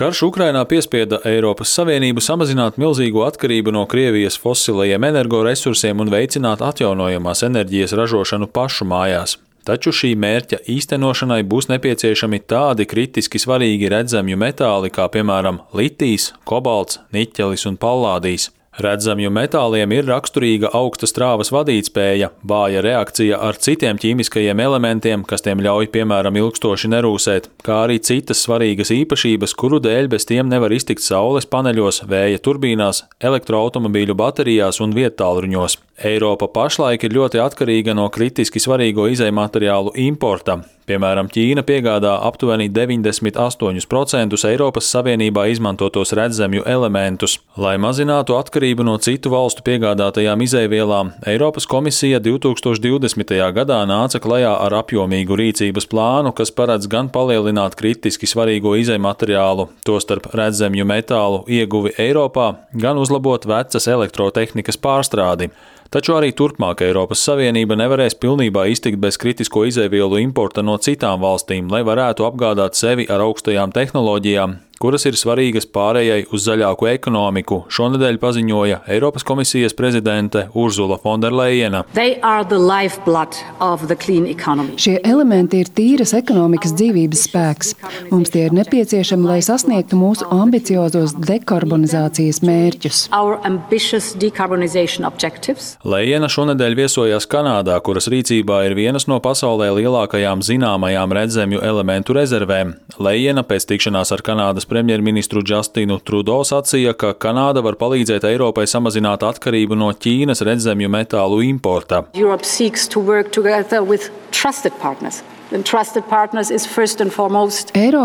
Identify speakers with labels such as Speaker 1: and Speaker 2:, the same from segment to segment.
Speaker 1: Karš Ukrainā piespieda Eiropas Savienību samazināt milzīgo atkarību no Krievijas fosilajiem energoresursiem un veicināt atjaunojamās enerģijas ražošanu pašu mājās. Taču šī mērķa īstenošanai būs nepieciešami tādi kritiski svarīgi redzamju metāli kā piemēram litijs, kobalts, niķelis un pallādijs. Redzamju metāliem ir raksturīga augsta strāvas vadītspēja, vāja reakcija ar citiem ķīmiskajiem elementiem, kas tiem ļauj, piemēram, ilgstoši nerūsēt, kā arī citas svarīgas īpašības, kuru dēļ bez tiem nevar iztikt saules paneļos, vēja turbīnās, elektroautomobīļu baterijās un vietālruņos. Eiropa pašlaik ir ļoti atkarīga no kritiski svarīgo izējumateriālu importa. Piemēram, Ķīna piegādā aptuveni 98% Eiropas Savienībā izmantotos redzamju elementus. Lai mazinātu atkarību no citu valstu piegādātajām izēvielām, Eiropas komisija 2020. gadā nāca klajā ar apjomīgu rīcības plānu, kas paredz gan palielināt kritiski svarīgo izējumateriālu, tostarp redzamju metālu ieguvi Eiropā, gan uzlabot vecas elektrotehnikas pārstrādi. Taču arī turpmāk Eiropas Savienība nevarēs pilnībā iztikt bez kritisko izēvielu importa no citām valstīm, lai varētu apgādāt sevi ar augstajām tehnoloģijām, kuras ir svarīgas pārējai uz zaļāku ekonomiku, šonadēļ paziņoja Eiropas komisijas prezidente Urzula Fonderleina.
Speaker 2: Šie elementi ir tīras ekonomikas dzīvības spēks. Mums tie ir nepieciešami, lai sasniegtu mūsu ambiciozos dekarbonizācijas mērķus.
Speaker 1: Leina šonadēļ viesojās Kanādā, kuras rīcībā ir vienas no pasaulē lielākajām zināmajām redzamju elementu rezervēm. Leina pēc tikšanās ar Kanādas premjerministru Justinu Trudeau sacīja, ka Kanāda var palīdzēt Eiropai samazināt atkarību no Ķīnas redzamju metālu importa.
Speaker 2: Eiropa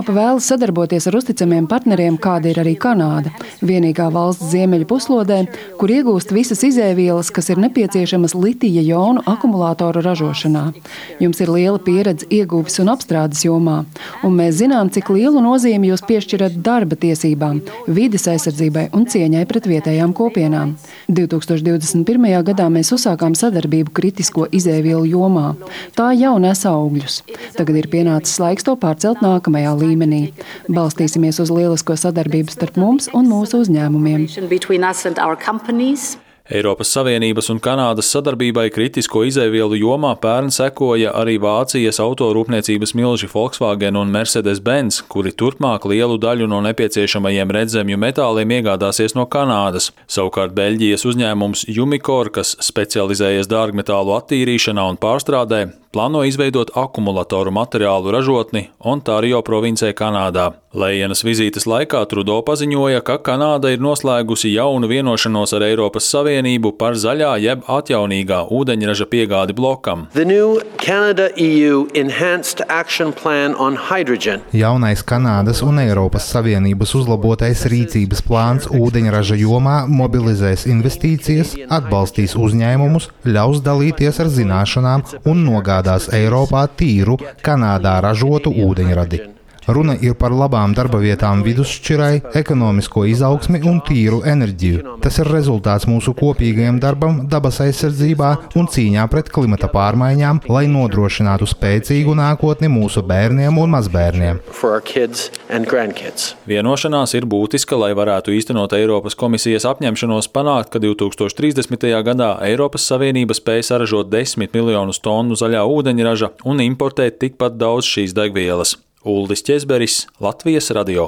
Speaker 2: vēlas sadarboties ar uzticamiem partneriem, kāda ir arī Kanāda. Vienīgā valsts ziemeļu puslodē, kur iegūst visas izēvielas, kas ir nepieciešamas litija jonu akumulātoru ražošanā. Jums ir liela pieredze ieguves un apstrādes jomā, un mēs zinām, cik lielu nozīmi jūs piešķirat darba tiesībām, vides aizsardzībai un cieņai pret vietējām kopienām. 2021. gadā mēs uzsākām sadarbību kritisko izēvielu jomā. Tā jau nes augļus. Tagad ir pienācis laiks to pārcelt nākamajā līmenī. Balstīsimies uz lielisko sadarbību starp mums un mūsu uzņēmumiem.
Speaker 1: Eiropas Savienības un Kanādas sadarbībai kritisko izēvielu jomā pērn sekoja arī Vācijas autorūpniecības milži Volkswagen un Mercedes-Benz, kuri turpmāk lielu daļu no nepieciešamajiem redzamju metāliem iegādāsies no Kanādas. Savukārt Beļģijas uzņēmums Jumikor, kas specializējas dārgmetālu attīrīšanā un pārstrādē, plāno izveidot akumulatoru materiālu ražotni Ontārio provincē Kanādā. Lējienas vizītes laikā Trudo paziņoja, ka Kanāda ir noslēgusi jaunu vienošanos ar Eiropas Savienību par zaļā jeb atjaunīgā ūdeņraža piegādi blokam.
Speaker 3: Jaunais Kanādas un Eiropas Savienības uzlabotais rīcības plāns ūdeņraža jomā mobilizēs investīcijas, atbalstīs uzņēmumus, ļaus dalīties ar zināšanām un nogādāt iegādās Eiropā tīru, Kanādā ražotu ūdeņradi. Runa ir par labām darba vietām vidusšķirai, ekonomisko izaugsmi un tīru enerģiju. Tas ir rezultāts mūsu kopīgajam darbam dabas aizsardzībā un cīņā pret klimata pārmaiņām, lai nodrošinātu spēcīgu nākotni mūsu bērniem un mazbērniem.
Speaker 1: Vienošanās ir būtiska, lai varētu īstenot Eiropas komisijas apņemšanos panākt, ka 2030. gadā Eiropas Savienība spēj saražot 10 miljonus tonu zaļā ūdeņraža un importēt tikpat daudz šīs degvielas. Uldis Česberis, Latvijas radio.